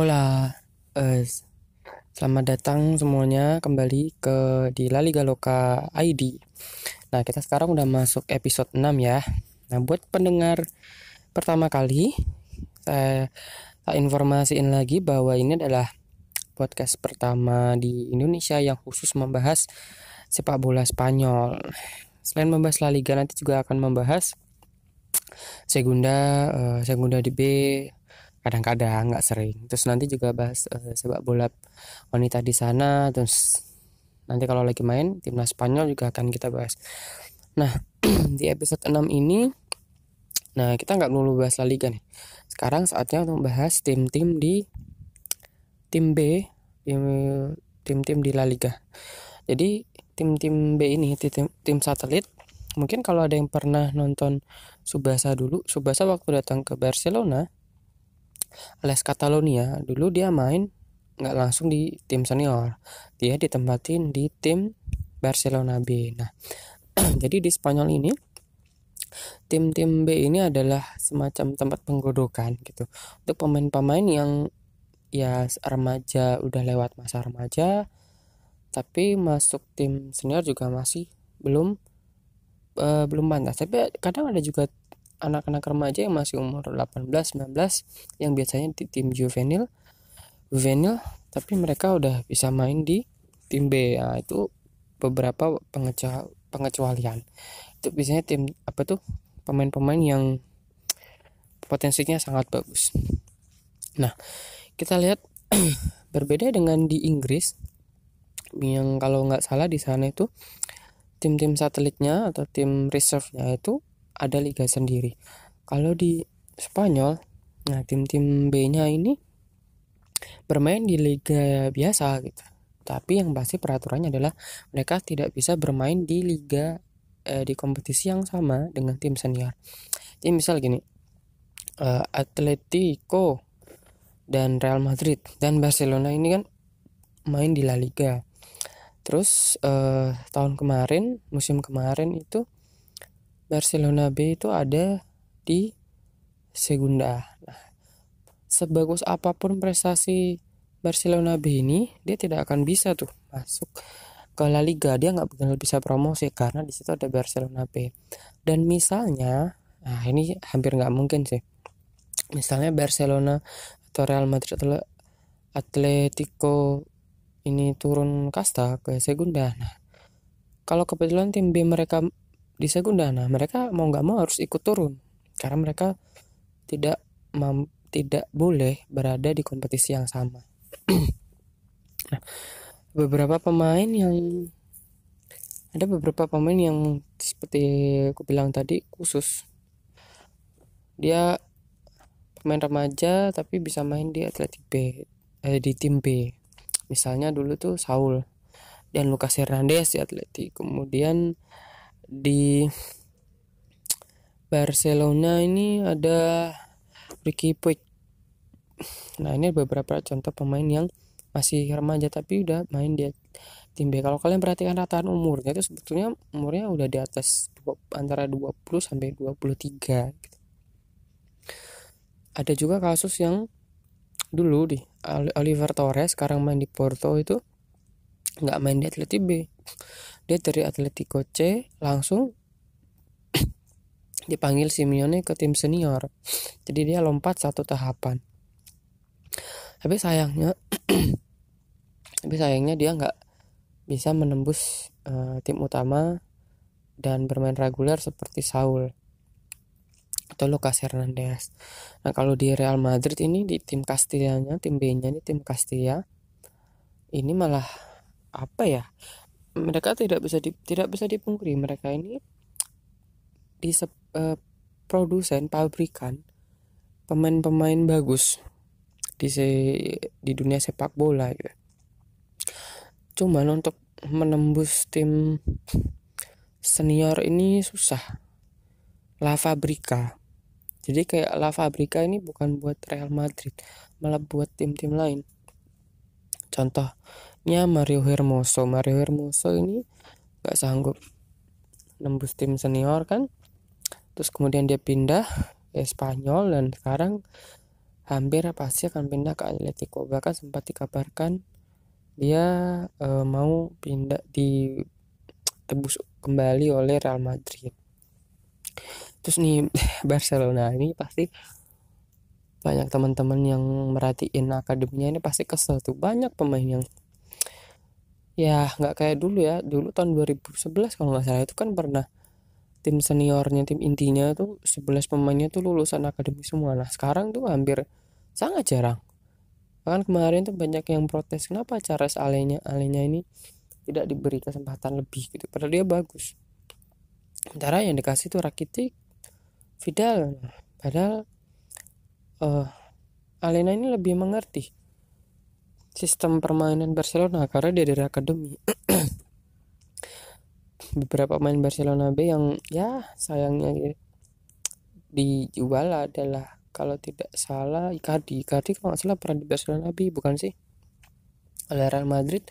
Hola, eh, selamat datang semuanya kembali ke di La Liga Loka ID. Nah, kita sekarang udah masuk episode 6 ya. Nah, buat pendengar pertama kali, saya informasiin lagi bahwa ini adalah podcast pertama di Indonesia yang khusus membahas sepak bola Spanyol. Selain membahas La Liga, nanti juga akan membahas Segunda, uh, Segunda B, kadang-kadang nggak sering. Terus nanti juga bahas uh, sepak bola wanita di sana terus nanti kalau lagi main timnas Spanyol juga akan kita bahas. Nah di episode 6 ini nah kita nggak perlu bahas La Liga nih. Sekarang saatnya untuk bahas tim-tim di tim B tim-tim di La Liga. Jadi tim-tim B ini tim, tim satelit mungkin kalau ada yang pernah nonton Subasa dulu Subasa waktu datang ke Barcelona Les Catalonia. Dulu dia main nggak langsung di tim senior. Dia ditempatin di tim Barcelona B. Nah jadi di Spanyol ini tim-tim B ini adalah semacam tempat penggodokan gitu. Untuk pemain-pemain yang ya remaja udah lewat masa remaja tapi masuk tim senior juga masih belum uh, belum pantas. Tapi kadang ada juga anak-anak remaja yang masih umur 18-19 yang biasanya di tim juvenil juvenil tapi mereka udah bisa main di tim B. Nah, itu beberapa pengecualian. Itu biasanya tim apa tuh pemain-pemain yang potensinya sangat bagus. Nah kita lihat berbeda dengan di Inggris yang kalau nggak salah di sana itu tim-tim satelitnya atau tim reserve-nya itu ada liga sendiri. Kalau di Spanyol, nah tim-tim B-nya ini bermain di liga biasa gitu. Tapi yang pasti peraturannya adalah mereka tidak bisa bermain di liga eh, di kompetisi yang sama dengan tim senior. Jadi misal gini, uh, Atletico dan Real Madrid dan Barcelona ini kan main di La Liga. Terus uh, tahun kemarin, musim kemarin itu Barcelona B itu ada di Segunda. Nah, sebagus apa pun prestasi Barcelona B ini, dia tidak akan bisa tuh masuk ke La Liga. Dia nggak bakal bisa promosi karena di situ ada Barcelona B. Dan misalnya, nah ini hampir nggak mungkin sih. Misalnya Barcelona atau Real Madrid atau Atletico ini turun kasta ke Segunda. Nah, kalau kebetulan tim B mereka di Segunda. Nah mereka mau nggak mau harus ikut turun. Karena mereka tidak tidak boleh berada di kompetisi yang sama. Nah, beberapa pemain yang ada beberapa pemain yang seperti aku bilang tadi khusus. Dia pemain remaja tapi bisa main di Atletik B eh, di tim B. Misalnya dulu tuh Saul dan Lucas Hernandez di Atletik kemudian di Barcelona ini ada Ricky Puig. Nah ini beberapa contoh pemain yang masih remaja tapi udah main di tim B. Kalau kalian perhatikan rataan umurnya itu sebetulnya umurnya udah di atas antara 20 sampai 23 gitu. Ada juga kasus yang dulu di Oliver Torres sekarang main di Porto itu nggak main di Atleti B. Dia dari Atletico C langsung dipanggil Simeone ke tim senior. Jadi dia lompat satu tahapan. Tapi sayangnya tapi sayangnya dia nggak bisa menembus uh, tim utama dan bermain reguler seperti Saul atau Lucas Hernandez. Nah kalau di Real Madrid ini di tim Castilla-nya, tim B-nya ini tim Castilla, ini malah apa ya? mereka tidak bisa di, tidak bisa dipungkiri mereka ini di uh, produsen pabrikan pemain-pemain bagus di se, di dunia sepak bola gitu. Cuman untuk menembus tim senior ini susah. La Fabrica. Jadi kayak La Fabrica ini bukan buat Real Madrid, malah buat tim-tim lain. Contoh nya Mario Hermoso. Mario Hermoso ini gak sanggup nembus tim senior kan. Terus kemudian dia pindah ke Spanyol dan sekarang hampir pasti akan pindah ke Atletico. Bahkan sempat dikabarkan dia uh, mau pindah di tebus kembali oleh Real Madrid. Terus nih Barcelona ini pasti banyak teman-teman yang merhatiin akademinya ini pasti kesel tuh. Banyak pemain yang ya nggak kayak dulu ya. Dulu tahun 2011 kalau nggak salah itu kan pernah tim seniornya tim intinya tuh 11 pemainnya tuh lulusan akademi semua. Nah sekarang tuh hampir sangat jarang. Bahkan kemarin tuh banyak yang protes kenapa cara alenya alenya ini tidak diberi kesempatan lebih? Gitu. Padahal dia bagus. Sementara yang dikasih tuh Rakitic Vidal. Padahal uh, Alena ini lebih mengerti sistem permainan Barcelona karena dia dari akademi. Beberapa pemain Barcelona B yang ya sayangnya dijual adalah kalau tidak salah Icardi. Icardi kalau nggak salah pernah di Barcelona B bukan sih? Oleh Real Madrid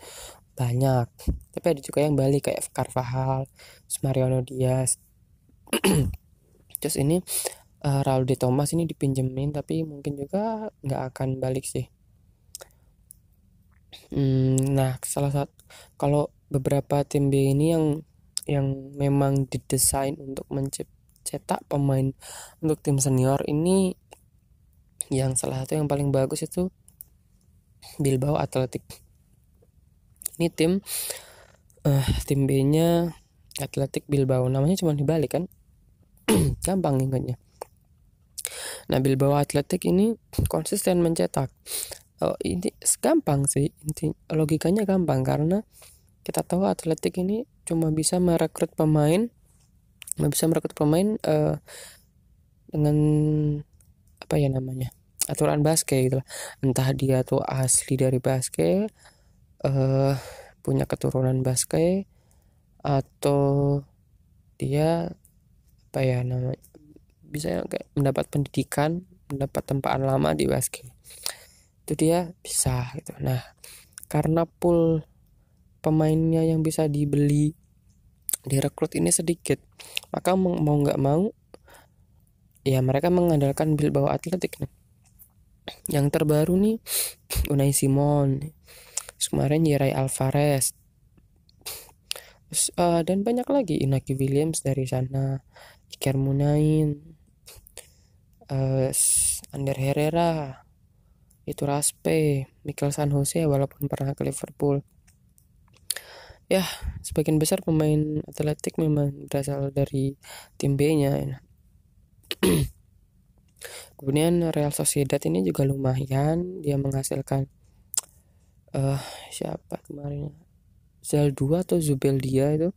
banyak. Tapi ada juga yang balik kayak Carvajal Mariano Diaz. Terus ini uh, Raul de Thomas ini dipinjemin tapi mungkin juga nggak akan balik sih hmm, nah salah satu kalau beberapa tim B ini yang yang memang didesain untuk mencetak pemain untuk tim senior ini yang salah satu yang paling bagus itu Bilbao Athletic. Ini tim uh, tim B nya Athletic Bilbao. Namanya cuma dibalik kan? Gampang ingatnya. Nah Bilbao Athletic ini konsisten mencetak oh, ini gampang sih. Inti logikanya gampang karena kita tahu Atletik ini cuma bisa merekrut pemain bisa merekrut pemain uh, dengan apa ya namanya aturan basket gitu entah dia tuh asli dari basket uh, punya keturunan basket atau dia apa ya namanya bisa kayak mendapat pendidikan mendapat tempaan lama di basket itu dia bisa gitu. Nah karena pool pemainnya yang bisa dibeli direkrut ini sedikit maka mau nggak mau ya mereka mengandalkan Bilbao Atletik nih. Yang terbaru nih Unai Simon kemarin Yeray Alvarez. Terus, uh, dan banyak lagi Inaki Williams dari sana Iker Munain uh, Ander Herrera itu Raspe Mikel San Jose walaupun pernah ke Liverpool ya sebagian besar pemain atletik memang berasal dari tim B nya ya. Kemudian Real Sociedad ini juga lumayan dia menghasilkan uh, siapa kemarin Zal 2 atau Zubeldia itu.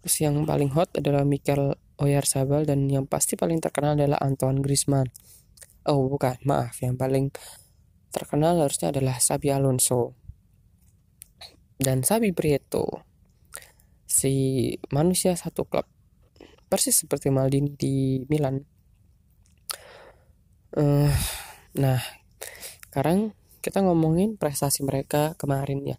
Terus yang paling hot adalah Mikel Oyarzabal dan yang pasti paling terkenal adalah Antoine Griezmann. Oh, bukan, maaf, yang paling terkenal harusnya adalah Sabi Alonso dan Sabi Prieto. Si manusia satu klub persis seperti Maldini di Milan Uh, nah, sekarang kita ngomongin prestasi mereka kemarin ya.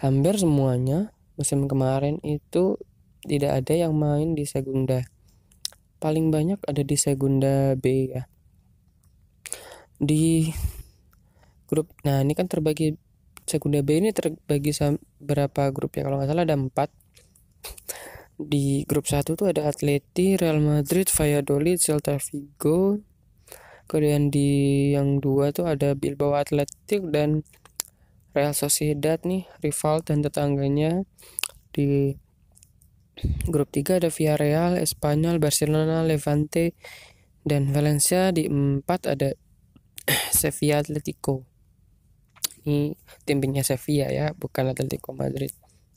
Hampir semuanya musim kemarin itu tidak ada yang main di Segunda. Paling banyak ada di Segunda B ya. Di grup, nah ini kan terbagi Segunda B ini terbagi berapa grup ya? Kalau nggak salah ada empat di grup satu tuh ada Atleti, Real Madrid, Valladolid, Celta Vigo. Kemudian di yang dua tuh ada Bilbao Athletic dan Real Sociedad nih, rival dan tetangganya. Di grup tiga ada Villarreal, Espanyol, Barcelona, Levante, dan Valencia. Di empat ada Sevilla Atletico. Ini tim Sevilla ya, bukan Atletico Madrid.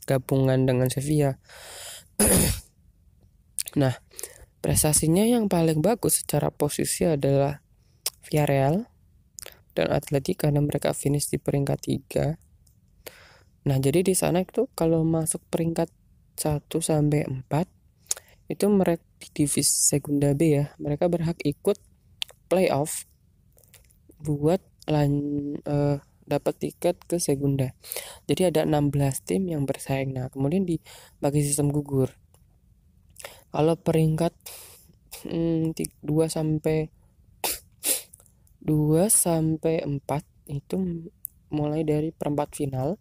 Gabungan dengan Sevilla. nah, prestasinya yang paling bagus secara posisi adalah Villarreal dan Atletico karena mereka finish di peringkat 3. Nah, jadi di sana itu kalau masuk peringkat 1 sampai 4 itu mereka di divisi Segunda B ya, mereka berhak ikut playoff buat lan uh, dapat tiket ke Segunda. Jadi ada 16 tim yang bersaing. Nah, kemudian di bagi sistem gugur. Kalau peringkat hmm, 2 sampai 2 sampai 4 itu mulai dari perempat final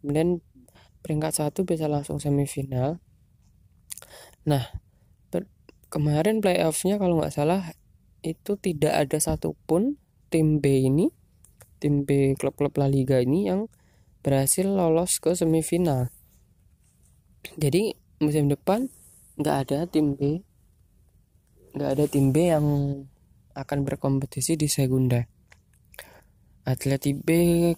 kemudian peringkat satu bisa langsung semifinal nah kemarin playoffnya kalau nggak salah itu tidak ada satupun tim B ini tim B klub-klub La Liga ini yang berhasil lolos ke semifinal. Jadi musim depan nggak ada tim B nggak ada tim B yang akan berkompetisi di Segunda. Atleti B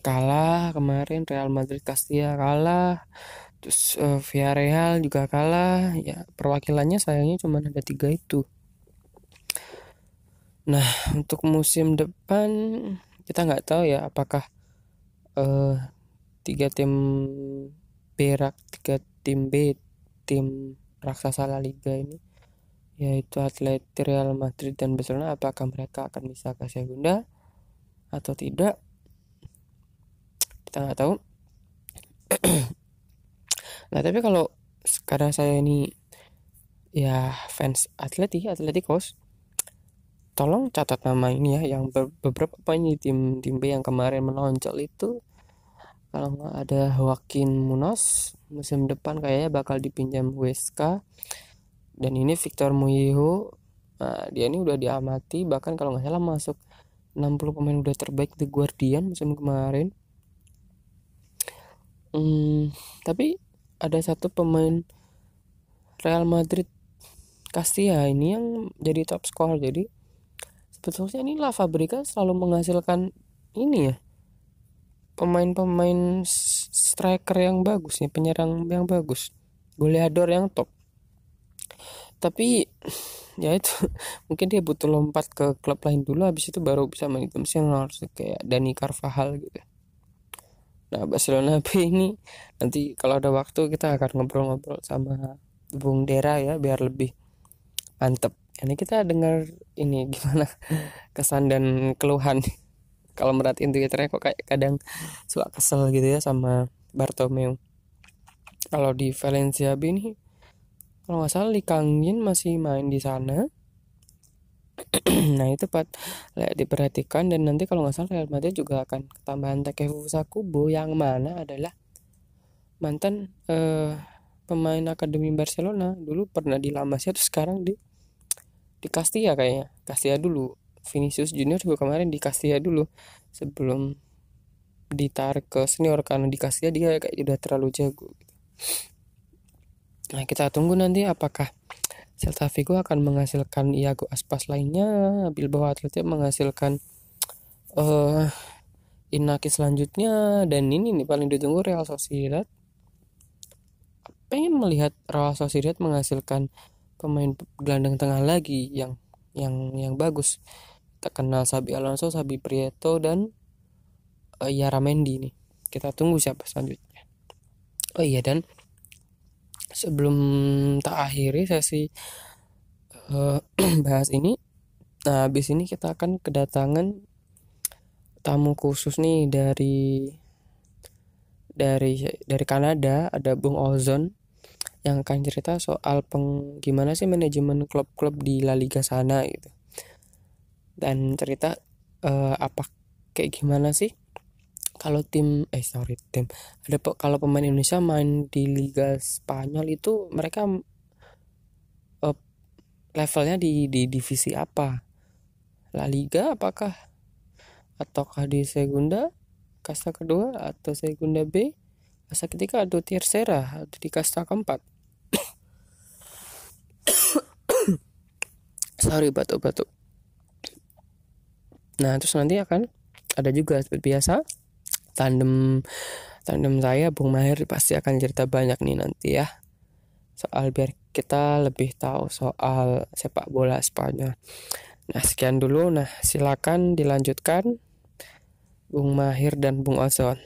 kalah kemarin Real Madrid Castilla kalah terus uh, Villarreal juga kalah. Ya perwakilannya sayangnya cuma ada tiga itu nah untuk musim depan kita nggak tahu ya apakah uh, tiga tim berak tiga tim B tim raksasa La Liga ini yaitu Atleti Real Madrid dan Barcelona apakah mereka akan bisa ke Segunda atau tidak? Kita nggak tahu. Nah tapi kalau sekarang saya ini ya fans Atleti Atleticos tolong catat nama ini ya yang beberapa penyanyi tim tim B yang kemarin menonjol itu kalau nggak ada Joaquin Munoz musim depan kayaknya bakal dipinjam WSK dan ini Victor Muyiho nah, dia ini udah diamati bahkan kalau nggak salah masuk 60 pemain udah terbaik The Guardian musim kemarin Hmm, tapi ada satu pemain Real Madrid Castilla ini yang jadi top score. Jadi sebetulnya ini La Fabrica selalu menghasilkan ini ya pemain-pemain striker yang bagus nih, penyerang yang bagus, goleador yang top. Tapi ya itu mungkin dia butuh lompat ke klub lain dulu habis itu baru bisa main tim senior kayak Dani Carvajal gitu. Nah, Barcelona B ini nanti kalau ada waktu kita akan ngobrol-ngobrol sama Bung Dera ya biar lebih mantep. Ini kita dengar ini gimana kesan dan keluhan. Kalau merhatiin Twitternya kok kayak kadang suka kesel gitu ya sama Bartomeu. Kalau di Valencia B ini kalau nggak salah Lee Kang Yin masih main di sana. Nah itu Pak diperhatikan dan nanti kalau nggak salah Real Madrid juga akan tambahan Takefusa Kubo yang mana adalah mantan eh, pemain akademi Barcelona. Dulu pernah di La Masia terus sekarang di di Castilla kayaknya. Castilla dulu. Vinicius Junior juga kemarin di Castilla dulu. Sebelum ditarik ke senior karena di Castilla dia kayak udah terlalu jago gitu. nah kita tunggu nanti apakah Celta Vigo akan menghasilkan Iago Aspas lainnya. Bilbao Athletic menghasilkan uh, Inaki selanjutnya. Dan ini nih paling ditunggu Real Sociedad. Pengen melihat Real Sociedad menghasilkan pemain gelandang tengah lagi yang yang yang bagus. Kita kenal Sabi Alonso, Sabi Prieto dan uh, Yara Mendy nih. Kita tunggu siapa selanjutnya. Oh iya dan sebelum tak akhiri sesi uh, bahas ini nah habis ini kita akan kedatangan tamu khusus nih dari dari dari Kanada. Ada Bung Ozon yang akan cerita soal peng gimana sih manajemen klub-klub di La Liga sana gitu. Dan cerita uh, apa kayak gimana sih kalau tim eh sorry tim. Ada kalau pemain Indonesia main di Liga Spanyol itu mereka uh, levelnya di di divisi apa? La Liga apakah? Ataukah di Segunda kasta kedua atau Segunda B? Kasta ketiga atau Tercera atau di kasta keempat sorry batuk-batuk nah terus nanti akan ada juga seperti biasa tandem tandem saya Bung Mahir pasti akan cerita banyak nih nanti ya soal biar kita lebih tahu soal sepak bola Spanyol. Nah sekian dulu, nah silakan dilanjutkan Bung Mahir dan Bung Ozon.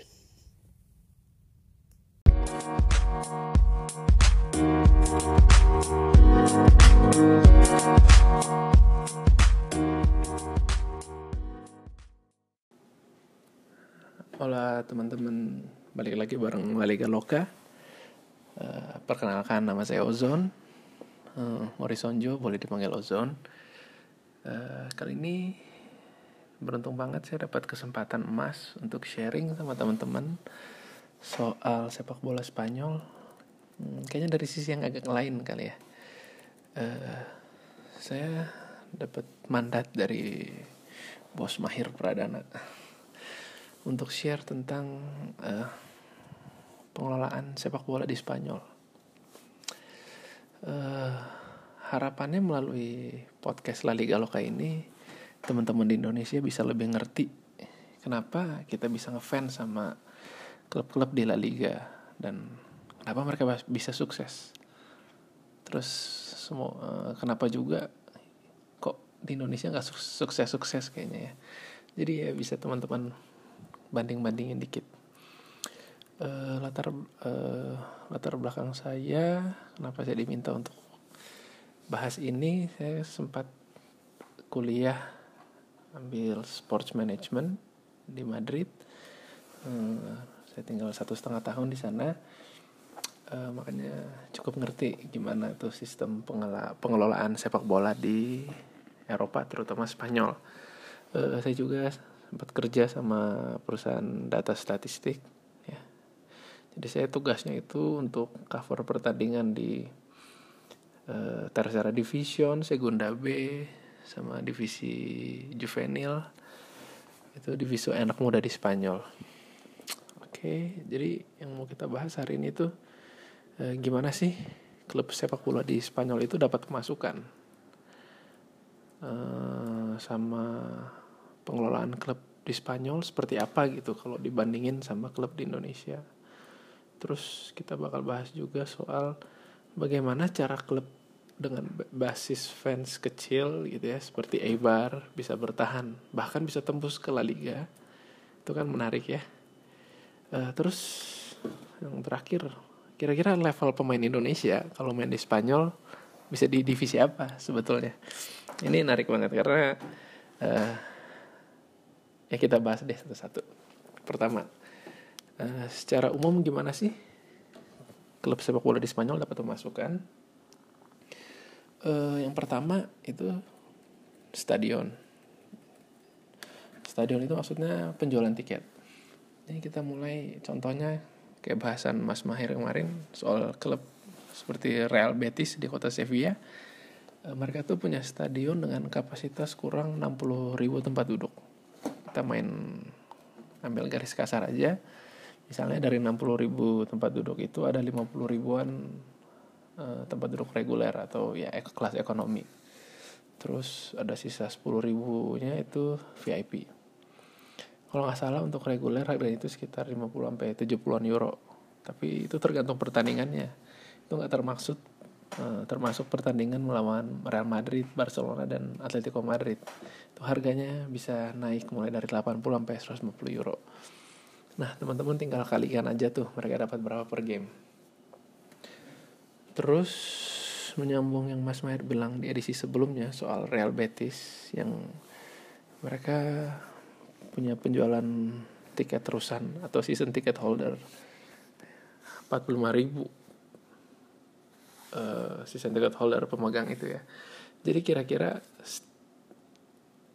Hola teman-teman, balik lagi bareng Liga Loka. Uh, perkenalkan nama saya Ozon, uh, Morisonjo boleh dipanggil Ozon. Uh, kali ini beruntung banget saya dapat kesempatan emas untuk sharing sama teman-teman soal sepak bola Spanyol. Hmm, kayaknya dari sisi yang agak lain kali ya. Uh, saya dapat mandat dari bos Mahir Pradana untuk share tentang uh, pengelolaan sepak bola di Spanyol. Uh, harapannya melalui podcast La Liga Loka ini teman-teman di Indonesia bisa lebih ngerti kenapa kita bisa ngefans sama klub-klub di La Liga dan kenapa mereka bisa sukses. Terus semua uh, kenapa juga kok di Indonesia nggak sukses-sukses kayaknya ya. Jadi ya bisa teman-teman banding-bandingin dikit. Uh, latar uh, latar belakang saya kenapa saya diminta untuk bahas ini saya sempat kuliah ambil sports management di Madrid. Uh, saya tinggal satu setengah tahun di sana. Uh, makanya cukup ngerti gimana tuh sistem pengelola pengelolaan sepak bola di Eropa terutama Spanyol. Uh, saya juga sempat kerja sama perusahaan data statistik jadi saya tugasnya itu untuk cover pertandingan di uh, Tercera Division, Segunda B, sama divisi juvenil. Itu divisi anak muda di Spanyol. Oke, jadi yang mau kita bahas hari ini tuh uh, gimana sih klub sepak bola di Spanyol itu dapat pemasukan uh, sama pengelolaan klub di Spanyol seperti apa gitu kalau dibandingin sama klub di Indonesia. Terus kita bakal bahas juga soal bagaimana cara klub dengan basis fans kecil gitu ya seperti Eibar bisa bertahan bahkan bisa tembus ke La Liga. Itu kan menarik ya. Uh, terus yang terakhir kira-kira level pemain Indonesia kalau main di Spanyol bisa di divisi apa sebetulnya? Ini menarik banget karena uh, ya kita bahas deh satu-satu pertama Uh, secara umum gimana sih klub sepak bola di Spanyol dapat pemasukan? Uh, yang pertama itu stadion. Stadion itu maksudnya penjualan tiket. Ini kita mulai contohnya kayak bahasan Mas Mahir kemarin soal klub seperti Real Betis di kota Sevilla. Uh, mereka tuh punya stadion dengan kapasitas kurang 60 ribu tempat duduk. Kita main ambil garis kasar aja. Misalnya dari 60 ribu tempat duduk itu ada 50 ribuan uh, tempat duduk reguler atau ya kelas ekonomi. Terus ada sisa 10 ribunya itu VIP kalau nggak salah untuk reguler harganya itu sekitar 50 sampai 70-an euro. Tapi itu tergantung pertandingannya. Itu nggak termaksud uh, termasuk pertandingan melawan Real Madrid, Barcelona dan Atletico Madrid. Itu harganya bisa naik mulai dari 80 sampai 150 euro. Nah, teman-teman tinggal kalikan aja tuh mereka dapat berapa per game. Terus menyambung yang Mas Maher bilang di edisi sebelumnya soal Real Betis yang mereka punya penjualan tiket terusan atau season ticket holder 45 ribu uh, season ticket holder pemegang itu ya. Jadi kira-kira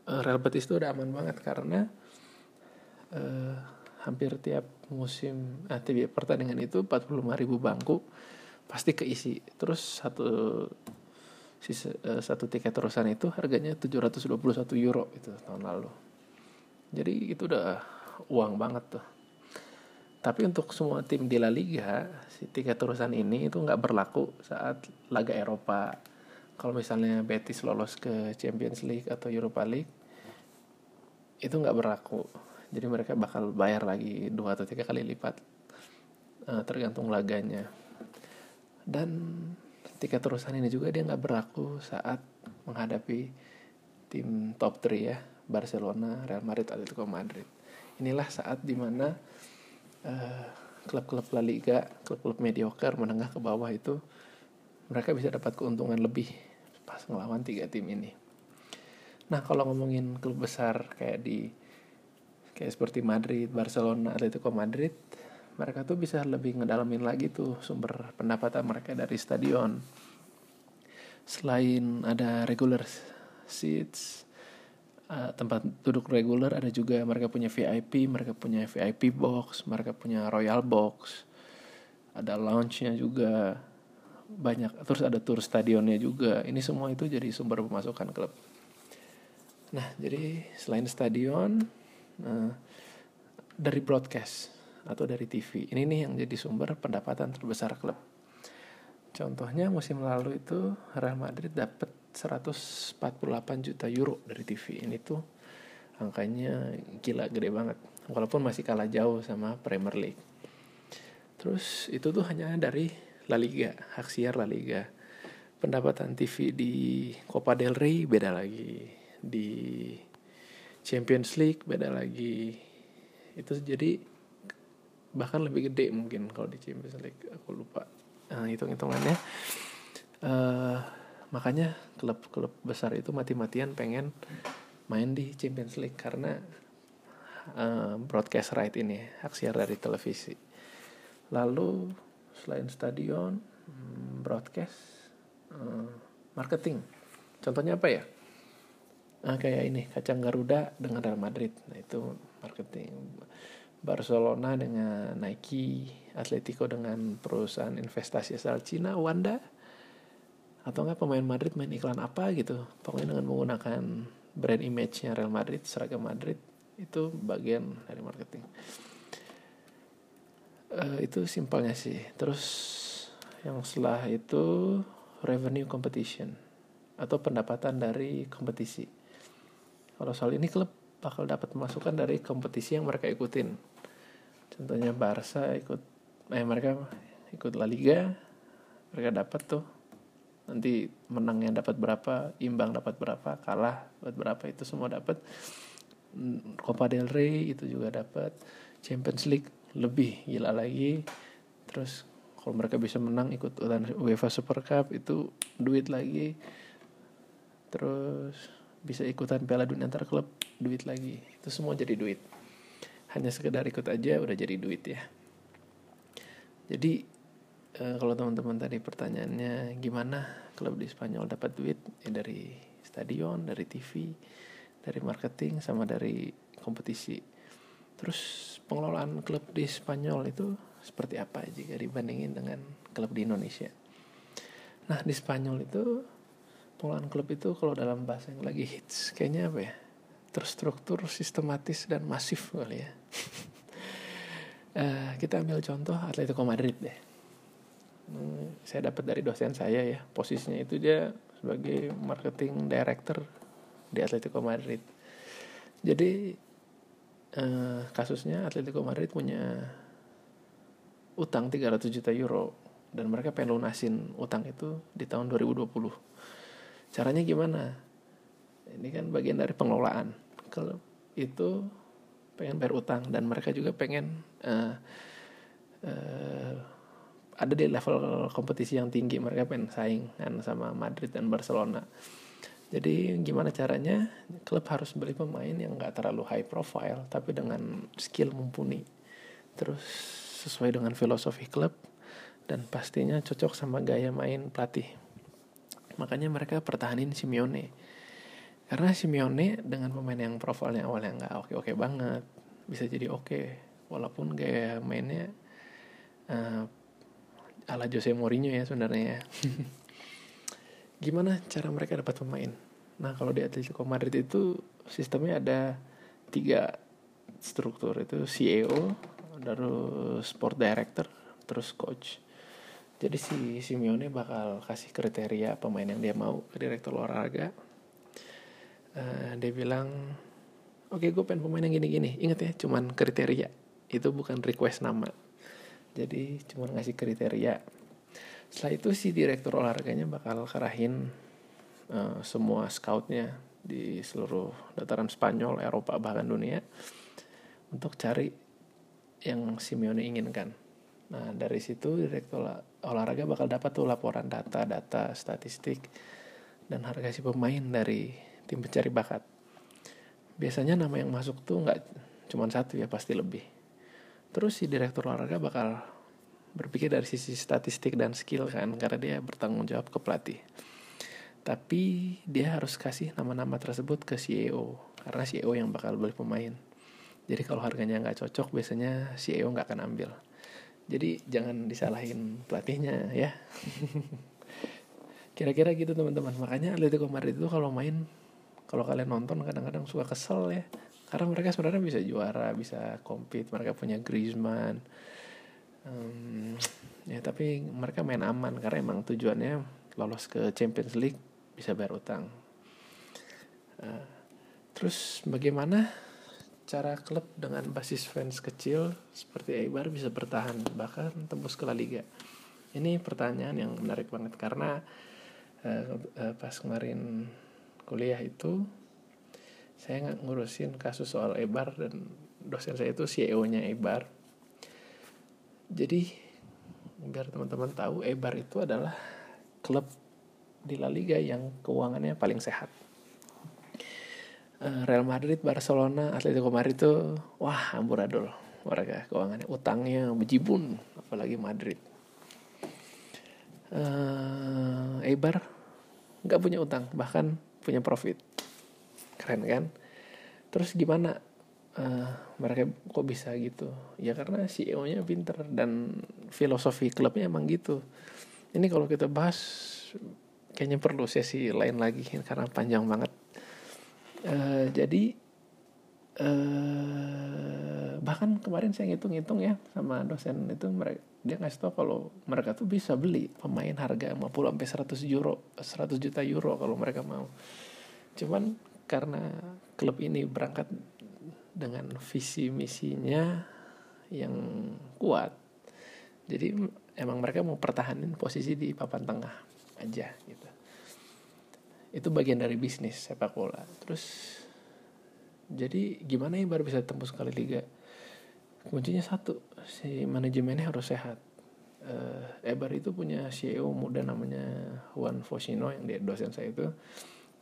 uh, Real Betis itu udah aman banget karena uh, hampir tiap musim eh, tiap pertandingan itu 45 ribu bangku pasti keisi. Terus satu sisa, uh, satu tiket terusan itu harganya 721 euro itu tahun lalu. Jadi itu udah uang banget tuh tapi untuk semua tim di La Liga si tiket terusan ini itu nggak berlaku saat laga Eropa. Kalau misalnya Betis lolos ke Champions League atau Europa League itu nggak berlaku. Jadi mereka bakal bayar lagi dua atau tiga kali lipat uh, tergantung laganya. Dan tiket terusan ini juga dia nggak berlaku saat menghadapi tim top 3 ya Barcelona, Real Madrid, Atletico Madrid. Inilah saat di mana klub-klub La Liga, klub-klub mediocre menengah ke bawah itu mereka bisa dapat keuntungan lebih pas ngelawan tiga tim ini. Nah kalau ngomongin klub besar kayak di kayak seperti Madrid, Barcelona, Atletico Madrid, mereka tuh bisa lebih ngedalamin lagi tuh sumber pendapatan mereka dari stadion. Selain ada regular seats, uh, tempat duduk reguler ada juga mereka punya VIP mereka punya VIP box mereka punya royal box ada lounge-nya juga banyak terus ada tour stadionnya juga. Ini semua itu jadi sumber pemasukan klub. Nah jadi selain stadion uh, dari broadcast atau dari TV ini nih yang jadi sumber pendapatan terbesar klub. Contohnya musim lalu itu Real Madrid dapat 148 juta euro dari TV ini tuh angkanya gila gede banget. Walaupun masih kalah jauh sama Premier League. Terus itu tuh hanya dari La Liga hak siar La Liga. Pendapatan TV di Copa del Rey beda lagi. Di Champions League beda lagi. Itu jadi bahkan lebih gede mungkin kalau di Champions League. Aku lupa nah, hitung hitungannya uh, makanya klub-klub besar itu mati-matian pengen main di Champions League karena uh, broadcast right ini hak dari televisi. Lalu selain stadion hmm, broadcast uh, marketing. Contohnya apa ya? Nah, kayak ini kacang Garuda dengan Real Madrid. Nah itu marketing. Barcelona dengan Nike Atletico dengan perusahaan investasi asal Cina Wanda atau enggak pemain Madrid main iklan apa gitu. Pokoknya dengan menggunakan brand image-nya Real Madrid seragam Madrid itu bagian dari marketing. Uh, itu simpelnya sih. Terus yang setelah itu revenue competition atau pendapatan dari kompetisi. Kalau soal ini klub bakal dapat masukan dari kompetisi yang mereka ikutin. Contohnya Barca ikut eh mereka ikut La Liga mereka dapat tuh nanti menangnya dapat berapa imbang dapat berapa kalah dapat berapa itu semua dapat. Hmm, Copa del Rey itu juga dapat. Champions League lebih gila lagi. Terus kalau mereka bisa menang ikut UEFA Super Cup itu duit lagi. Terus bisa ikutan Piala Dunia antar klub duit lagi. Itu semua jadi duit. Hanya sekedar ikut aja udah jadi duit ya. Jadi uh, kalau teman-teman tadi pertanyaannya gimana klub di Spanyol dapat duit? Ya dari stadion dari TV dari marketing sama dari kompetisi. Terus pengelolaan klub di Spanyol itu seperti apa jika dibandingin dengan klub di Indonesia? Nah di Spanyol itu pengelolaan klub itu kalau dalam bahasa yang lagi hits kayaknya apa ya? Terstruktur sistematis dan masif kali ya. Uh, kita ambil contoh Atletico Madrid deh saya dapat dari dosen saya ya posisinya itu dia sebagai marketing director di Atletico Madrid. Jadi eh, kasusnya Atletico Madrid punya utang 300 juta euro dan mereka pengen lunasin utang itu di tahun 2020 caranya gimana? Ini kan bagian dari pengelolaan. Kalau itu pengen bayar utang dan mereka juga pengen uh, uh, ada di level kompetisi yang tinggi mereka pengen saing kan sama Madrid dan Barcelona. Jadi gimana caranya? Klub harus beli pemain yang gak terlalu high profile tapi dengan skill mumpuni. Terus sesuai dengan filosofi klub dan pastinya cocok sama gaya main pelatih. Makanya mereka pertahanin Simeone. Karena Simeone dengan pemain yang profilnya awalnya nggak oke oke banget bisa jadi oke. Walaupun gaya mainnya uh, ala Jose Mourinho ya sebenarnya ya. Gimana cara mereka dapat pemain? Nah kalau di Atletico Madrid itu sistemnya ada tiga struktur itu CEO, terus sport director, terus coach. Jadi si Simeone bakal kasih kriteria pemain yang dia mau ke direktur olahraga. Uh, dia bilang, oke okay, gue pengen pemain yang gini-gini. Ingat ya, cuman kriteria. Itu bukan request nama jadi cuma ngasih kriteria setelah itu si direktur olahraganya bakal karahin uh, semua scoutnya di seluruh dataran Spanyol, Eropa bahkan dunia untuk cari yang Simeone inginkan. Nah dari situ direktur olahraga bakal dapat tuh laporan data-data statistik dan harga si pemain dari tim pencari bakat. Biasanya nama yang masuk tuh nggak cuma satu ya pasti lebih. Terus si direktur olahraga bakal berpikir dari sisi statistik dan skill kan karena dia bertanggung jawab ke pelatih. Tapi dia harus kasih nama-nama tersebut ke CEO karena CEO yang bakal beli pemain. Jadi kalau harganya nggak cocok biasanya CEO nggak akan ambil. Jadi jangan disalahin pelatihnya ya. Kira-kira gitu teman-teman. Makanya Atletico Madrid itu kalau main kalau kalian nonton kadang-kadang suka kesel ya karena mereka sebenarnya bisa juara bisa compete. Mereka punya Griezmann. Um, ya tapi mereka main aman karena emang tujuannya lolos ke Champions League bisa bayar utang. Uh, terus bagaimana cara klub dengan basis fans kecil seperti Eibar bisa bertahan bahkan tembus ke La Liga? Ini pertanyaan yang menarik banget karena uh, uh, pas kemarin kuliah itu saya nggak ngurusin kasus soal Eibar dan dosen saya itu CEO-nya Eibar jadi biar teman-teman tahu Eibar itu adalah klub di La Liga yang keuangannya paling sehat. Eh, Real Madrid, Barcelona, Atletico Madrid itu wah amburadul mereka keuangannya utangnya bejibun apalagi Madrid. Uh, Eibar nggak punya utang bahkan punya profit keren kan? Terus gimana? Uh, mereka kok bisa gitu? Ya karena CEO-nya pinter dan filosofi klubnya emang gitu. Ini kalau kita bahas kayaknya perlu sesi lain lagi karena panjang banget. Uh, jadi uh, bahkan kemarin saya ngitung-ngitung ya sama dosen itu mereka dia ngasih tau kalau mereka tuh bisa beli pemain harga 50 sampai 100 euro 100 juta euro kalau mereka mau. Cuman karena klub ini berangkat dengan visi misinya yang kuat. Jadi emang mereka mau pertahanin posisi di papan tengah aja gitu. Itu bagian dari bisnis sepak bola. Terus jadi gimana ya baru bisa tembus kali liga? Kuncinya satu si manajemennya harus sehat. Uh, Ebar itu punya CEO muda namanya Juan Fosino yang dia dosen saya itu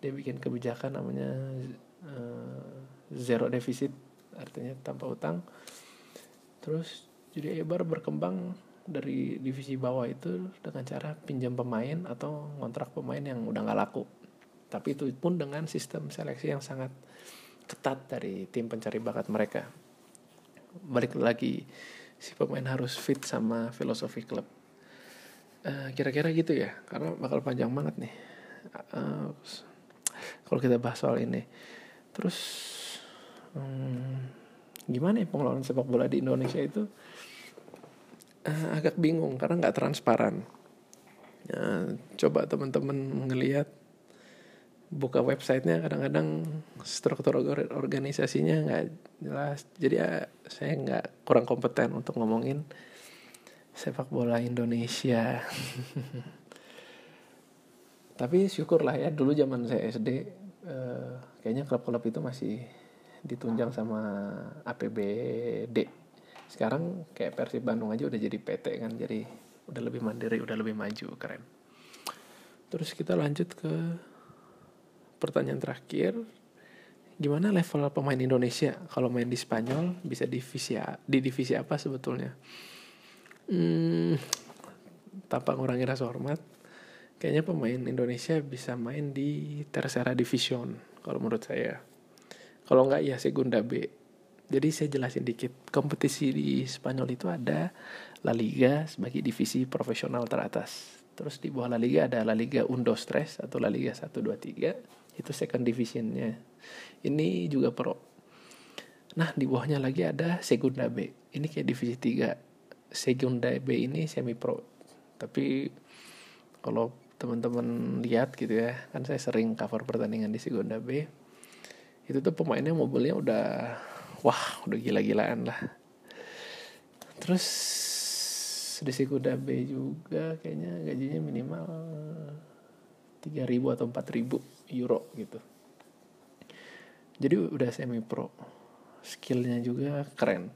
dia bikin kebijakan namanya uh, zero defisit artinya tanpa utang. Terus jadi Ebar berkembang dari divisi bawah itu dengan cara pinjam pemain atau ngontrak pemain yang udah nggak laku. Tapi itu pun dengan sistem seleksi yang sangat ketat dari tim pencari bakat mereka. Balik lagi si pemain harus fit sama filosofi klub. Uh, kira-kira gitu ya karena bakal panjang banget nih. Uh, kalau kita bahas soal ini. Terus hmm, gimana ya pengelolaan sepak bola di Indonesia itu? Uh, agak bingung karena nggak transparan. Uh, coba teman-teman ngelihat buka websitenya kadang-kadang struktur organisasinya nggak jelas. Jadi ya saya nggak kurang kompeten untuk ngomongin sepak bola Indonesia tapi syukurlah ya dulu zaman saya SD eh, kayaknya klub-klub itu masih ditunjang sama APBD sekarang kayak Persib Bandung aja udah jadi PT kan jadi udah lebih mandiri udah lebih maju keren. Terus kita lanjut ke pertanyaan terakhir. Gimana level pemain Indonesia? Kalau main di Spanyol bisa divisi di divisi apa sebetulnya? Hmm, tanpa ngurangi rasa hormat kayaknya pemain Indonesia bisa main di Tercera Division kalau menurut saya. Kalau nggak ya Segunda B. Jadi saya jelasin dikit kompetisi di Spanyol itu ada La Liga sebagai divisi profesional teratas. Terus di bawah La Liga ada La Liga Undos Tres atau La Liga 1, 2, 3 itu second divisionnya. Ini juga pro. Nah di bawahnya lagi ada Segunda B. Ini kayak divisi 3 Segunda B ini semi pro tapi kalau teman-teman lihat gitu ya. Kan saya sering cover pertandingan di Segunda B. Itu tuh pemainnya mobilnya udah wah udah gila-gilaan lah. Terus di Segunda B juga kayaknya gajinya minimal 3000 atau 4000 euro gitu. Jadi udah semi pro skillnya juga keren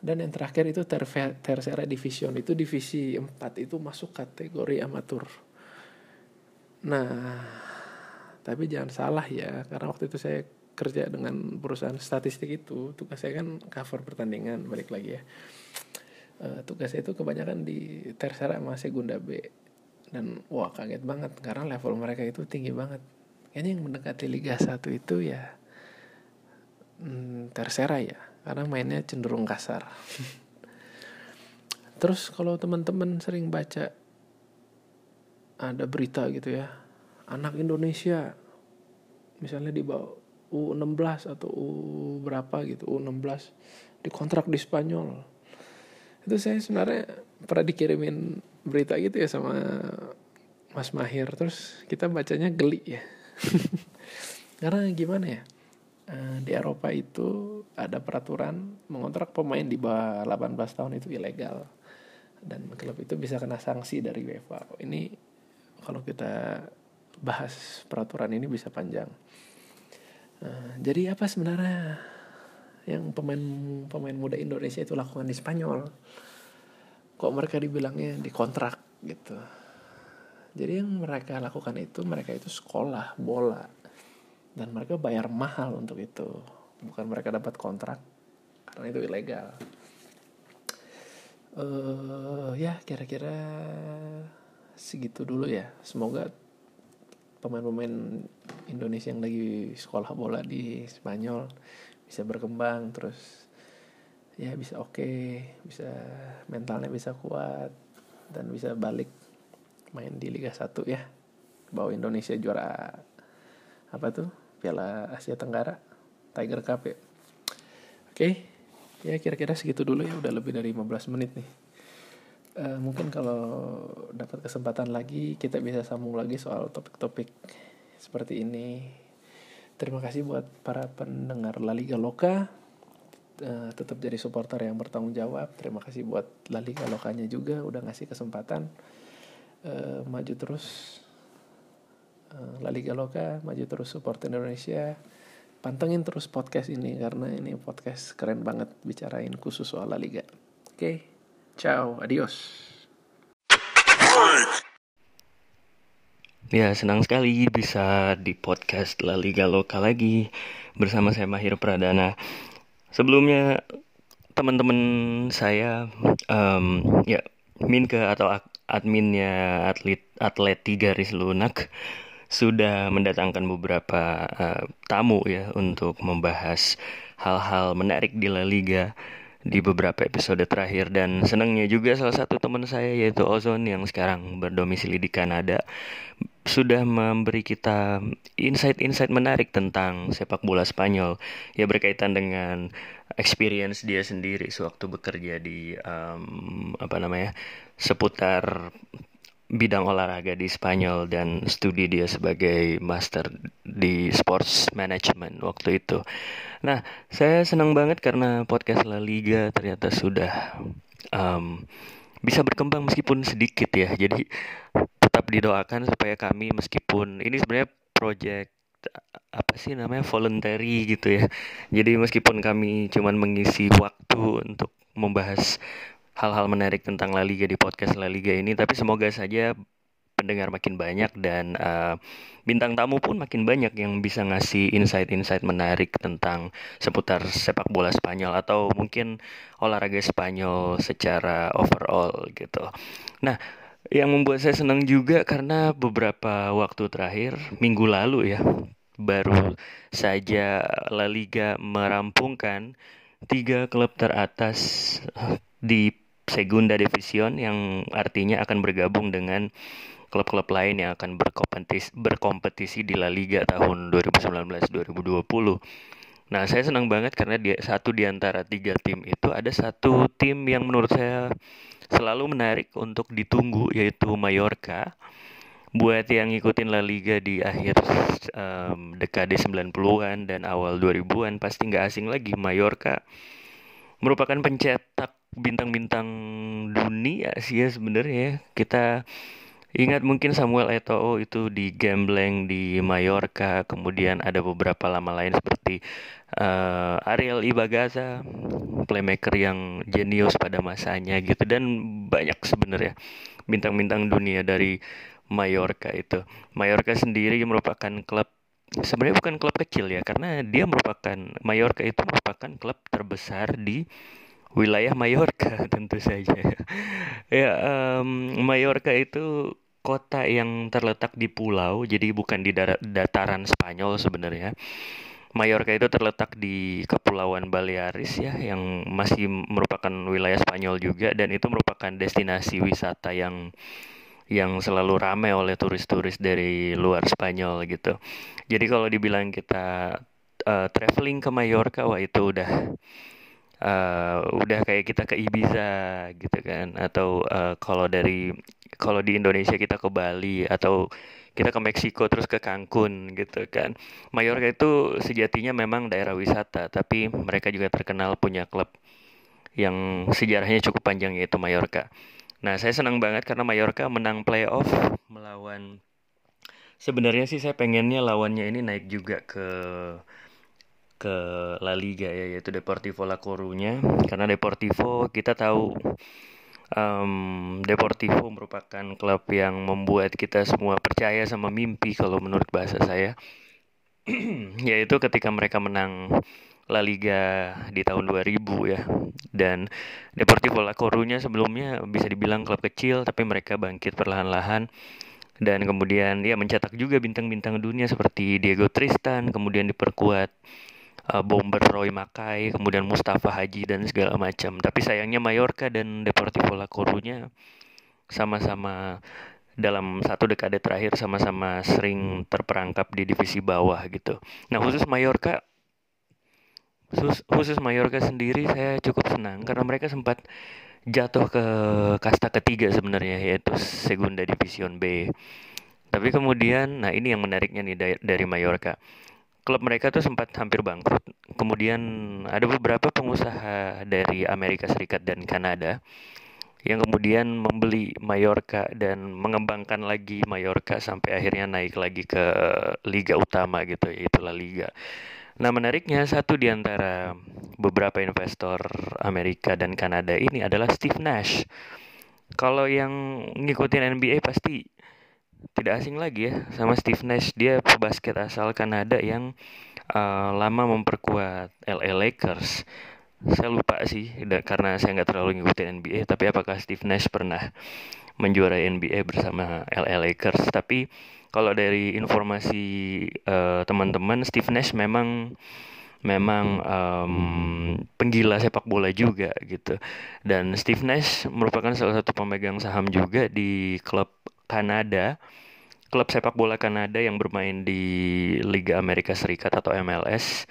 dan yang terakhir itu ter tercera division. Itu divisi 4 itu masuk kategori amatur. Nah tapi jangan salah ya karena waktu itu saya kerja dengan perusahaan statistik itu tugas saya kan cover pertandingan balik lagi ya. Uh, tugas saya itu kebanyakan di tercera sama segunda B. Dan wah kaget banget karena level mereka itu tinggi banget. Kayaknya yang mendekati Liga 1 itu ya hmm, tersera ya karena mainnya cenderung kasar. Terus kalau teman-teman sering baca ada berita gitu ya anak Indonesia misalnya di bawah U16 atau U berapa gitu U16 dikontrak di Spanyol. Itu saya sebenarnya pernah dikirimin berita gitu ya sama Mas Mahir. Terus kita bacanya geli ya. Karena gimana ya di Eropa itu ada peraturan mengontrak pemain di bawah 18 tahun itu ilegal. Dan klub itu bisa kena sanksi dari UEFA. Ini kalau kita bahas peraturan ini bisa panjang. Uh, jadi apa sebenarnya yang pemain pemain muda Indonesia itu lakukan di Spanyol? Kok mereka dibilangnya di kontrak gitu? Jadi yang mereka lakukan itu mereka itu sekolah bola dan mereka bayar mahal untuk itu. Bukan mereka dapat kontrak karena itu ilegal. Uh, ya kira-kira segitu dulu ya. Semoga pemain-pemain Indonesia yang lagi sekolah bola di Spanyol bisa berkembang terus ya bisa oke okay, bisa mentalnya bisa kuat dan bisa balik main di Liga 1 ya. Bawa Indonesia juara apa tuh Piala Asia Tenggara Tiger Cup ya oke okay. ya kira-kira segitu dulu ya udah lebih dari 15 menit nih uh, mungkin kalau dapat kesempatan lagi kita bisa sambung lagi soal topik-topik seperti ini Terima kasih buat para pendengar La Liga Loka. Uh, tetap jadi supporter yang bertanggung jawab. Terima kasih buat La Liga Lokanya juga udah ngasih kesempatan uh, maju terus. Uh, La Liga Loka maju terus support Indonesia. Pantengin terus podcast ini karena ini podcast keren banget bicarain khusus soal La Liga. Oke, okay. ciao, adios. Ya, senang sekali bisa di podcast La Liga Lokal lagi bersama saya Mahir Pradana. Sebelumnya teman-teman saya um, ya Minke atau adminnya atlet atlet tiga lunak sudah mendatangkan beberapa uh, tamu ya untuk membahas hal-hal menarik di La Liga di beberapa episode terakhir. Dan senangnya juga salah satu teman saya yaitu Ozon yang sekarang berdomisili di Kanada sudah memberi kita insight-insight menarik tentang sepak bola Spanyol. Ya berkaitan dengan experience dia sendiri sewaktu bekerja di um, apa namanya seputar bidang olahraga di Spanyol dan studi dia sebagai master di sports management waktu itu. Nah, saya senang banget karena podcast La Liga ternyata sudah um, bisa berkembang meskipun sedikit ya. Jadi tetap didoakan supaya kami meskipun ini sebenarnya project apa sih namanya voluntary gitu ya. Jadi meskipun kami cuman mengisi waktu untuk membahas hal-hal menarik tentang La Liga di podcast La Liga ini tapi semoga saja pendengar makin banyak dan uh, bintang tamu pun makin banyak yang bisa ngasih insight-insight menarik tentang seputar sepak bola Spanyol atau mungkin olahraga Spanyol secara overall gitu. Nah, yang membuat saya senang juga karena beberapa waktu terakhir minggu lalu ya baru saja La Liga merampungkan tiga klub teratas di Segunda Division yang artinya akan bergabung dengan klub-klub lain yang akan berkompetisi, berkompetisi di La Liga tahun 2019-2020. Nah, saya senang banget karena dia satu di antara tiga tim itu ada satu tim yang menurut saya selalu menarik untuk ditunggu yaitu Mallorca. Buat yang ngikutin La Liga di akhir um, dekade 90-an dan awal 2000-an pasti nggak asing lagi Mallorca merupakan pencetak bintang-bintang dunia sih ya sebenarnya ya. kita ingat mungkin Samuel Eto'o itu di Gambling di Mallorca kemudian ada beberapa lama lain seperti uh, Ariel Ibagaza playmaker yang jenius pada masanya gitu dan banyak sebenarnya bintang-bintang dunia dari Mallorca itu Mallorca sendiri merupakan klub sebenarnya bukan klub kecil ya karena dia merupakan Mallorca itu merupakan klub terbesar di wilayah Mallorca tentu saja ya um, Mallorca itu kota yang terletak di pulau jadi bukan di dataran Spanyol sebenarnya Mallorca itu terletak di Kepulauan Balearis ya yang masih merupakan wilayah Spanyol juga dan itu merupakan destinasi wisata yang yang selalu ramai oleh turis-turis dari luar Spanyol gitu. Jadi kalau dibilang kita uh, traveling ke Mallorca wah itu udah uh, udah kayak kita ke Ibiza gitu kan atau uh, kalau dari kalau di Indonesia kita ke Bali atau kita ke Meksiko terus ke Cancun gitu kan. Mallorca itu sejatinya memang daerah wisata, tapi mereka juga terkenal punya klub yang sejarahnya cukup panjang yaitu Mallorca. Nah, saya senang banget karena Mallorca menang playoff melawan sebenarnya sih saya pengennya lawannya ini naik juga ke ke La Liga ya yaitu Deportivo La Coruña. Karena Deportivo kita tahu um, Deportivo merupakan klub yang membuat kita semua percaya sama mimpi kalau menurut bahasa saya. Yaitu ketika mereka menang La Liga di tahun 2000 ya. Dan Deportivo La Coruña sebelumnya bisa dibilang klub kecil tapi mereka bangkit perlahan-lahan. Dan kemudian ya mencetak juga bintang-bintang dunia seperti Diego Tristan kemudian diperkuat uh, bomber Roy Makai, kemudian Mustafa Haji dan segala macam. Tapi sayangnya Mallorca dan Deportivo La Coruña sama-sama dalam satu dekade terakhir sama-sama sering terperangkap di divisi bawah gitu. Nah khusus Mallorca khusus, khusus Mallorca sendiri saya cukup senang karena mereka sempat jatuh ke kasta ketiga sebenarnya yaitu Segunda Division B. Tapi kemudian, nah ini yang menariknya nih dari, dari Mallorca klub mereka tuh sempat hampir bangkrut. Kemudian ada beberapa pengusaha dari Amerika Serikat dan Kanada yang kemudian membeli Mallorca dan mengembangkan lagi Mallorca sampai akhirnya naik lagi ke liga utama gitu yaitu Liga. Nah menariknya satu di antara beberapa investor Amerika dan Kanada ini adalah Steve Nash. Kalau yang ngikutin NBA pasti tidak asing lagi ya sama Steve Nash. Dia pebasket asal Kanada yang uh, lama memperkuat LA Lakers. Saya lupa sih karena saya nggak terlalu ngikutin NBA tapi apakah Steve Nash pernah menjuarai NBA bersama LA Lakers? Tapi kalau dari informasi uh, teman-teman Steve Nash memang memang um, penggila sepak bola juga gitu. Dan Steve Nash merupakan salah satu pemegang saham juga di klub Kanada, klub sepak bola Kanada yang bermain di Liga Amerika Serikat atau MLS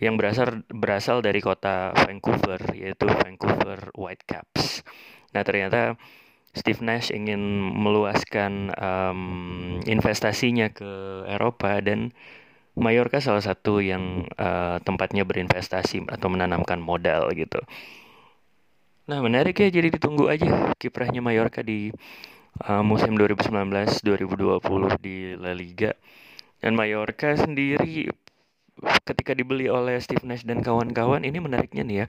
yang berasal berasal dari kota Vancouver yaitu Vancouver Whitecaps. Nah ternyata Steve Nash ingin meluaskan um, investasinya ke Eropa dan Mallorca salah satu yang uh, tempatnya berinvestasi atau menanamkan modal gitu. Nah menarik ya jadi ditunggu aja kiprahnya Mallorca di uh, musim 2019-2020 di La Liga. Dan Mallorca sendiri ketika dibeli oleh Steve Nash dan kawan-kawan ini menariknya nih ya.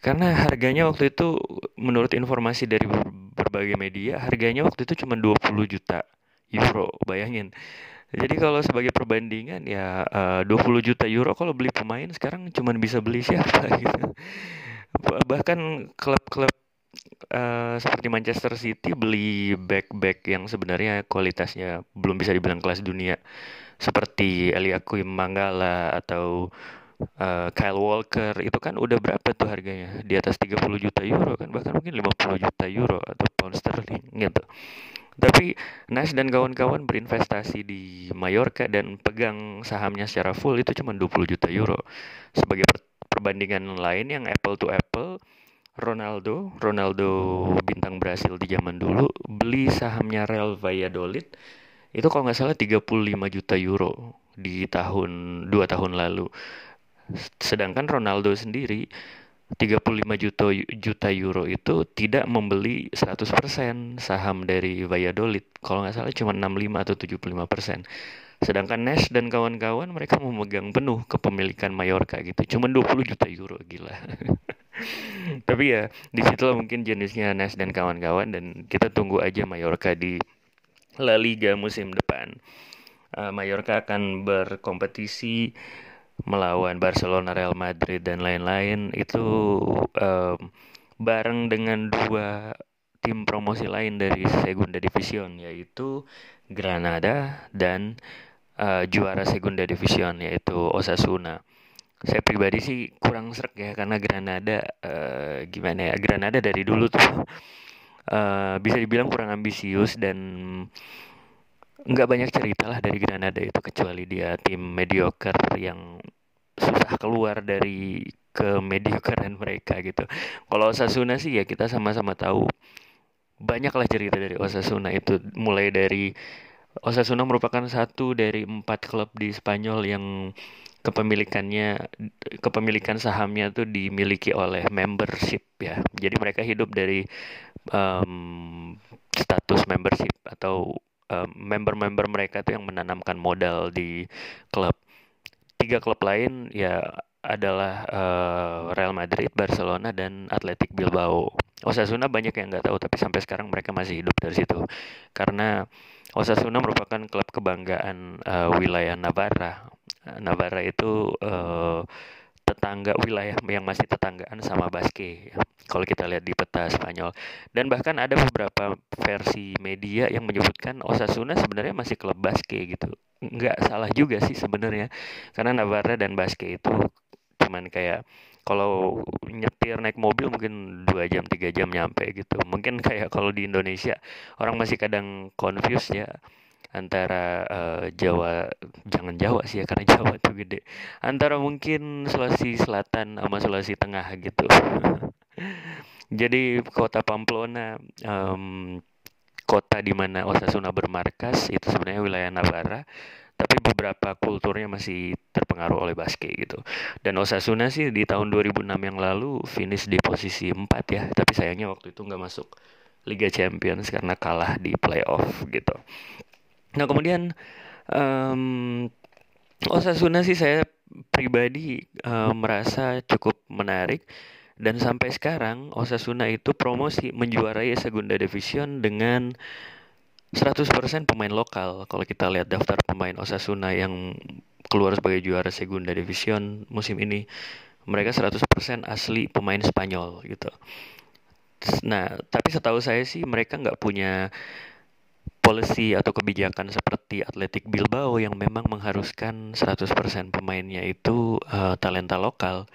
Karena harganya waktu itu menurut informasi dari berbagai media, harganya waktu itu cuma 20 juta euro, bayangin. Jadi kalau sebagai perbandingan ya uh, 20 juta euro kalau beli pemain sekarang cuma bisa beli siapa gitu. Bahkan klub-klub uh, seperti Manchester City beli back-back yang sebenarnya kualitasnya belum bisa dibilang kelas dunia. Seperti Eliakim Manggala atau uh, Kyle Walker. Itu kan udah berapa tuh harganya? Di atas 30 juta euro kan? Bahkan mungkin 50 juta euro atau pound sterling gitu. Tapi Nash dan kawan-kawan berinvestasi di Mallorca dan pegang sahamnya secara full itu cuma 20 juta euro. Sebagai perbandingan lain yang apple to apple Ronaldo, Ronaldo bintang Brasil di zaman dulu beli sahamnya Real Valladolid itu kalau nggak salah 35 juta euro di tahun dua tahun lalu. Sedangkan Ronaldo sendiri 35 juta juta euro itu tidak membeli 100% saham dari Valladolid. Kalau nggak salah cuma 65 atau 75%. Sedangkan Nash dan kawan-kawan mereka memegang penuh kepemilikan Mallorca gitu. Cuma 20 juta euro gila. tapi ya di situ mungkin jenisnya Nas dan kawan-kawan dan kita tunggu aja Mallorca di La Liga musim depan uh, Mallorca akan berkompetisi melawan Barcelona, Real Madrid dan lain-lain itu um, bareng dengan dua tim promosi lain dari Segunda Division yaitu Granada dan uh, juara Segunda Division yaitu Osasuna. Saya pribadi sih kurang serak ya karena Granada uh, gimana ya Granada dari dulu tuh uh, bisa dibilang kurang ambisius dan nggak banyak cerita lah dari Granada itu kecuali dia tim mediocre yang susah keluar dari ke mediokeran mereka gitu. Kalau Osasuna sih ya kita sama-sama tahu banyaklah cerita dari Osasuna itu mulai dari Osasuna merupakan satu dari empat klub di Spanyol yang kepemilikannya kepemilikan sahamnya tuh dimiliki oleh membership ya jadi mereka hidup dari um, status membership atau member-member um, mereka tuh yang menanamkan modal di klub tiga klub lain ya adalah uh, Real Madrid, Barcelona, dan Athletic Bilbao. Osasuna banyak yang nggak tahu, tapi sampai sekarang mereka masih hidup dari situ. Karena Osasuna merupakan klub kebanggaan uh, wilayah Navarra. Navarra itu uh, tetangga wilayah yang masih tetanggaan sama Basque. Kalau kita lihat di peta Spanyol. Dan bahkan ada beberapa versi media yang menyebutkan Osasuna sebenarnya masih klub Basque gitu. Nggak salah juga sih sebenarnya. Karena Navarra dan Basque itu cuman kayak kalau nyetir naik mobil mungkin dua jam tiga jam nyampe gitu mungkin kayak kalau di Indonesia orang masih kadang confused ya antara uh, Jawa jangan Jawa sih ya karena Jawa tuh gede antara mungkin Sulawesi Selatan sama Sulawesi Tengah gitu jadi kota Pamplona um, kota di mana Osasuna bermarkas itu sebenarnya wilayah Navarra tapi beberapa kulturnya masih terpengaruh oleh basket gitu. Dan Osasuna sih di tahun 2006 yang lalu finish di posisi 4 ya, tapi sayangnya waktu itu nggak masuk Liga Champions karena kalah di playoff gitu. Nah kemudian um, Osasuna sih saya pribadi um, merasa cukup menarik dan sampai sekarang Osasuna itu promosi menjuarai Segunda Division dengan 100% pemain lokal kalau kita lihat daftar pemain Osasuna yang keluar sebagai juara Segunda Division musim ini mereka 100% asli pemain Spanyol gitu. Nah, tapi setahu saya sih mereka nggak punya policy atau kebijakan seperti Atletik Bilbao yang memang mengharuskan 100% pemainnya itu uh, talenta lokal.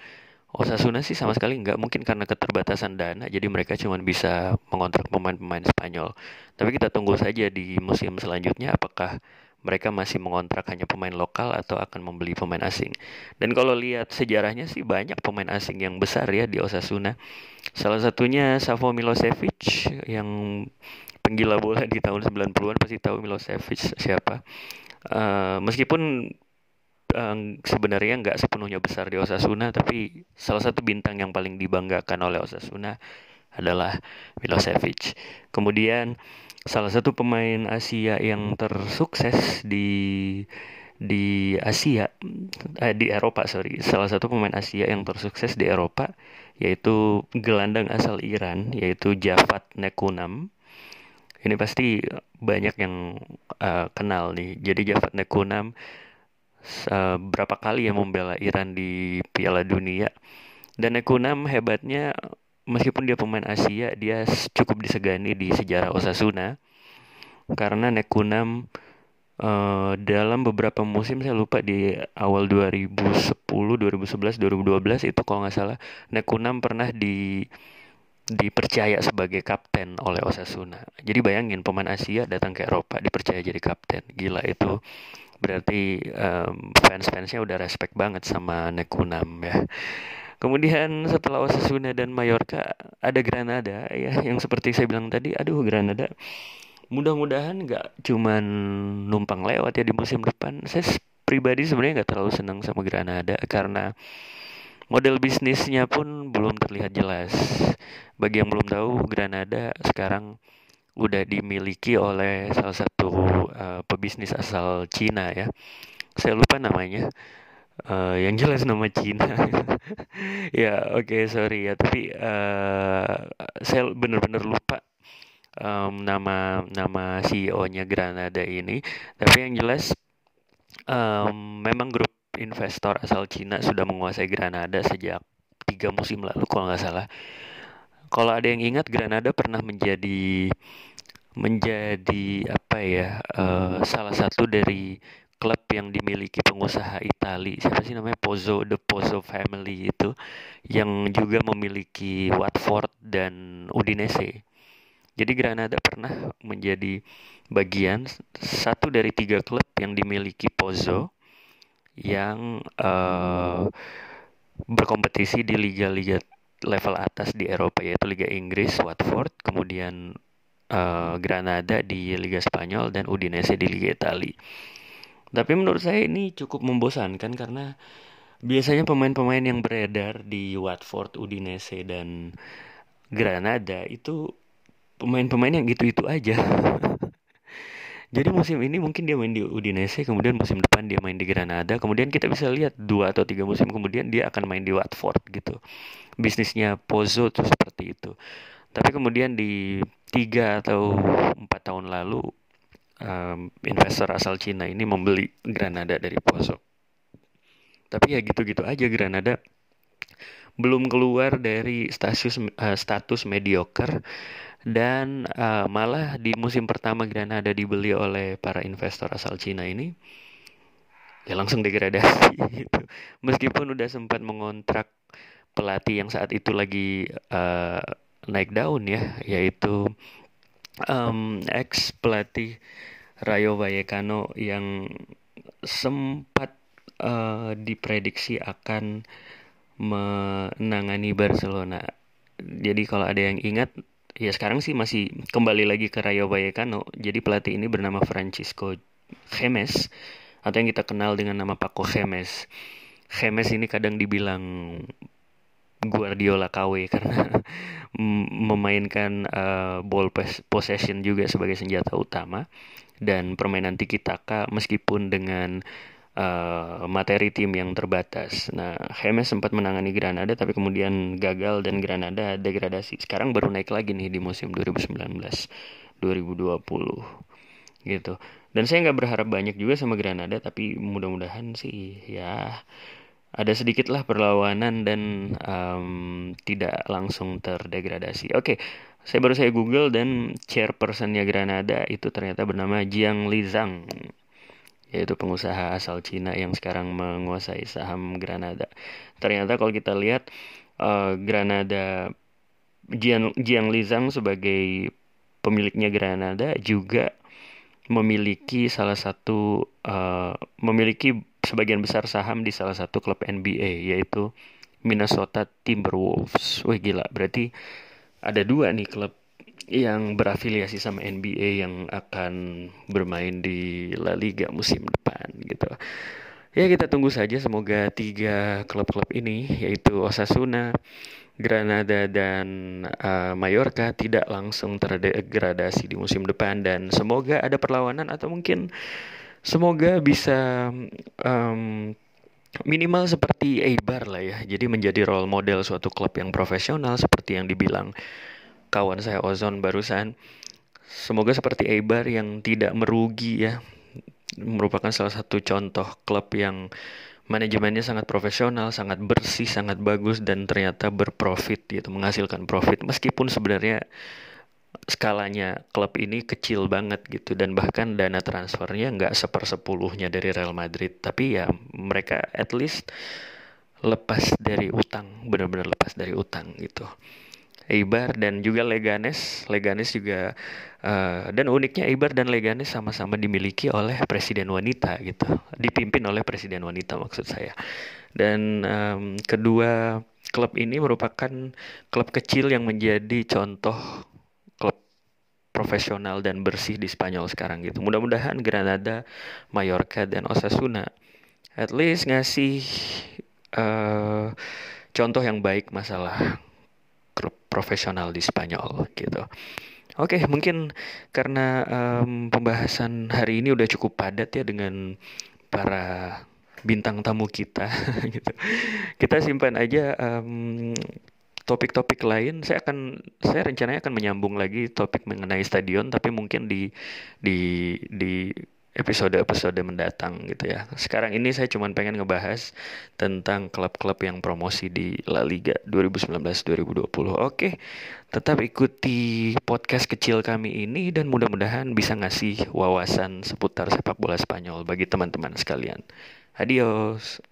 Osasuna sih sama sekali nggak mungkin karena keterbatasan dana jadi mereka cuma bisa mengontrak pemain-pemain Spanyol. Tapi kita tunggu saja di musim selanjutnya apakah mereka masih mengontrak hanya pemain lokal atau akan membeli pemain asing. Dan kalau lihat sejarahnya sih banyak pemain asing yang besar ya di Osasuna. Salah satunya Savo Milosevic yang penggila bola di tahun 90-an pasti tahu Milosevic siapa. Uh, meskipun uh, sebenarnya nggak sepenuhnya besar di Osasuna tapi salah satu bintang yang paling dibanggakan oleh Osasuna adalah Milosevic. Kemudian salah satu pemain Asia yang tersukses di di Asia eh, di Eropa sorry salah satu pemain Asia yang tersukses di Eropa yaitu gelandang asal Iran yaitu Javad Nekunam ini pasti banyak yang uh, kenal nih jadi Javad Nekunam uh, berapa kali ya membela Iran di Piala Dunia. Dan Nekunam hebatnya meskipun dia pemain Asia, dia cukup disegani di sejarah Osasuna karena Nekunam uh, dalam beberapa musim saya lupa di awal 2010, 2011, 2012 itu kalau nggak salah Nekunam pernah di dipercaya sebagai kapten oleh Osasuna. Jadi bayangin pemain Asia datang ke Eropa dipercaya jadi kapten. Gila itu berarti um, fans-fansnya udah respect banget sama Nekunam ya. Kemudian setelah Osasuna dan Mallorca ada Granada ya yang seperti saya bilang tadi, aduh Granada mudah-mudahan nggak cuman numpang lewat ya di musim depan. Saya pribadi sebenarnya nggak terlalu senang sama Granada karena model bisnisnya pun belum terlihat jelas. Bagi yang belum tahu, Granada sekarang udah dimiliki oleh salah satu uh, pebisnis asal Cina ya. Saya lupa namanya. Uh, yang jelas nama Cina. ya, oke okay, sorry ya, tapi uh, saya benar-benar lupa um, nama nama CEO-nya Granada ini. Tapi yang jelas um, memang grup investor asal Cina sudah menguasai Granada sejak tiga musim lalu kalau nggak salah. Kalau ada yang ingat Granada pernah menjadi menjadi apa ya uh, salah satu dari klub yang dimiliki pengusaha Itali. Siapa sih namanya? Pozzo the Pozzo family itu yang juga memiliki Watford dan Udinese. Jadi Granada pernah menjadi bagian satu dari tiga klub yang dimiliki Pozzo yang uh, berkompetisi di liga-liga level atas di Eropa yaitu Liga Inggris Watford kemudian uh, Granada di Liga Spanyol dan Udinese di Liga Italia. Tapi menurut saya ini cukup membosankan karena biasanya pemain-pemain yang beredar di Watford, Udinese dan Granada itu pemain-pemain yang gitu-itu aja. Jadi musim ini mungkin dia main di Udinese, kemudian musim depan dia main di Granada, kemudian kita bisa lihat dua atau tiga musim kemudian dia akan main di Watford gitu. Bisnisnya Pozzo tuh seperti itu. Tapi kemudian di tiga atau empat tahun lalu um, investor asal Cina ini membeli Granada dari Pozzo. Tapi ya gitu-gitu aja Granada belum keluar dari status uh, status mediocre dan uh, malah di musim pertama Granada dibeli oleh para investor asal Cina ini ya langsung degradasi gitu. Meskipun udah sempat mengontrak pelatih yang saat itu lagi uh, naik daun ya, yaitu um, ex pelatih Rayo Vallecano yang sempat uh, diprediksi akan menangani Barcelona. Jadi kalau ada yang ingat, ya sekarang sih masih kembali lagi ke Rayo Vallecano. Jadi pelatih ini bernama Francisco Gemes atau yang kita kenal dengan nama Paco Gemes. Gemes ini kadang dibilang Guardiola KW karena memainkan uh, ball possession juga sebagai senjata utama dan permainan tiki taka meskipun dengan uh, materi tim yang terbatas. Nah, James sempat menangani Granada tapi kemudian gagal dan Granada degradasi. Sekarang baru naik lagi nih di musim 2019 2020 gitu. Dan saya nggak berharap banyak juga sama Granada tapi mudah-mudahan sih ya ada sedikitlah perlawanan dan um, tidak langsung terdegradasi. Oke, okay, saya baru saya Google dan chairpersonnya Granada itu ternyata bernama Jiang Lizang yaitu pengusaha asal Cina yang sekarang menguasai saham Granada. Ternyata kalau kita lihat uh, Granada Jiang, Jiang Lizang sebagai pemiliknya Granada juga memiliki salah satu uh, memiliki sebagian besar saham di salah satu klub NBA yaitu Minnesota Timberwolves. Wih gila, berarti ada dua nih klub yang berafiliasi sama NBA yang akan bermain di La Liga musim depan gitu. Ya kita tunggu saja semoga tiga klub-klub ini yaitu Osasuna, Granada dan uh, Mallorca tidak langsung terdegradasi di musim depan dan semoga ada perlawanan atau mungkin semoga bisa um, minimal seperti Eibar lah ya jadi menjadi role model suatu klub yang profesional seperti yang dibilang kawan saya Ozon barusan. Semoga seperti Eibar yang tidak merugi ya merupakan salah satu contoh klub yang manajemennya sangat profesional, sangat bersih, sangat bagus dan ternyata berprofit gitu, menghasilkan profit. Meskipun sebenarnya skalanya klub ini kecil banget gitu dan bahkan dana transfernya nggak sepersepuluhnya dari Real Madrid. Tapi ya mereka at least lepas dari utang benar-benar lepas dari utang gitu Eibar dan juga Leganes. Leganes juga uh, dan uniknya Eibar dan Leganes sama-sama dimiliki oleh presiden wanita gitu. Dipimpin oleh presiden wanita maksud saya. Dan um, kedua klub ini merupakan klub kecil yang menjadi contoh klub profesional dan bersih di Spanyol sekarang gitu. Mudah-mudahan Granada, Mallorca dan Osasuna at least ngasih uh, contoh yang baik masalah profesional di Spanyol gitu. Oke, mungkin karena um, pembahasan hari ini udah cukup padat ya dengan para bintang tamu kita gitu. Kita simpan aja um, topik-topik lain. Saya akan saya rencananya akan menyambung lagi topik mengenai stadion tapi mungkin di di di episode-episode mendatang gitu ya. Sekarang ini saya cuma pengen ngebahas tentang klub-klub yang promosi di La Liga 2019-2020. Oke, tetap ikuti podcast kecil kami ini dan mudah-mudahan bisa ngasih wawasan seputar sepak bola Spanyol bagi teman-teman sekalian. Adios.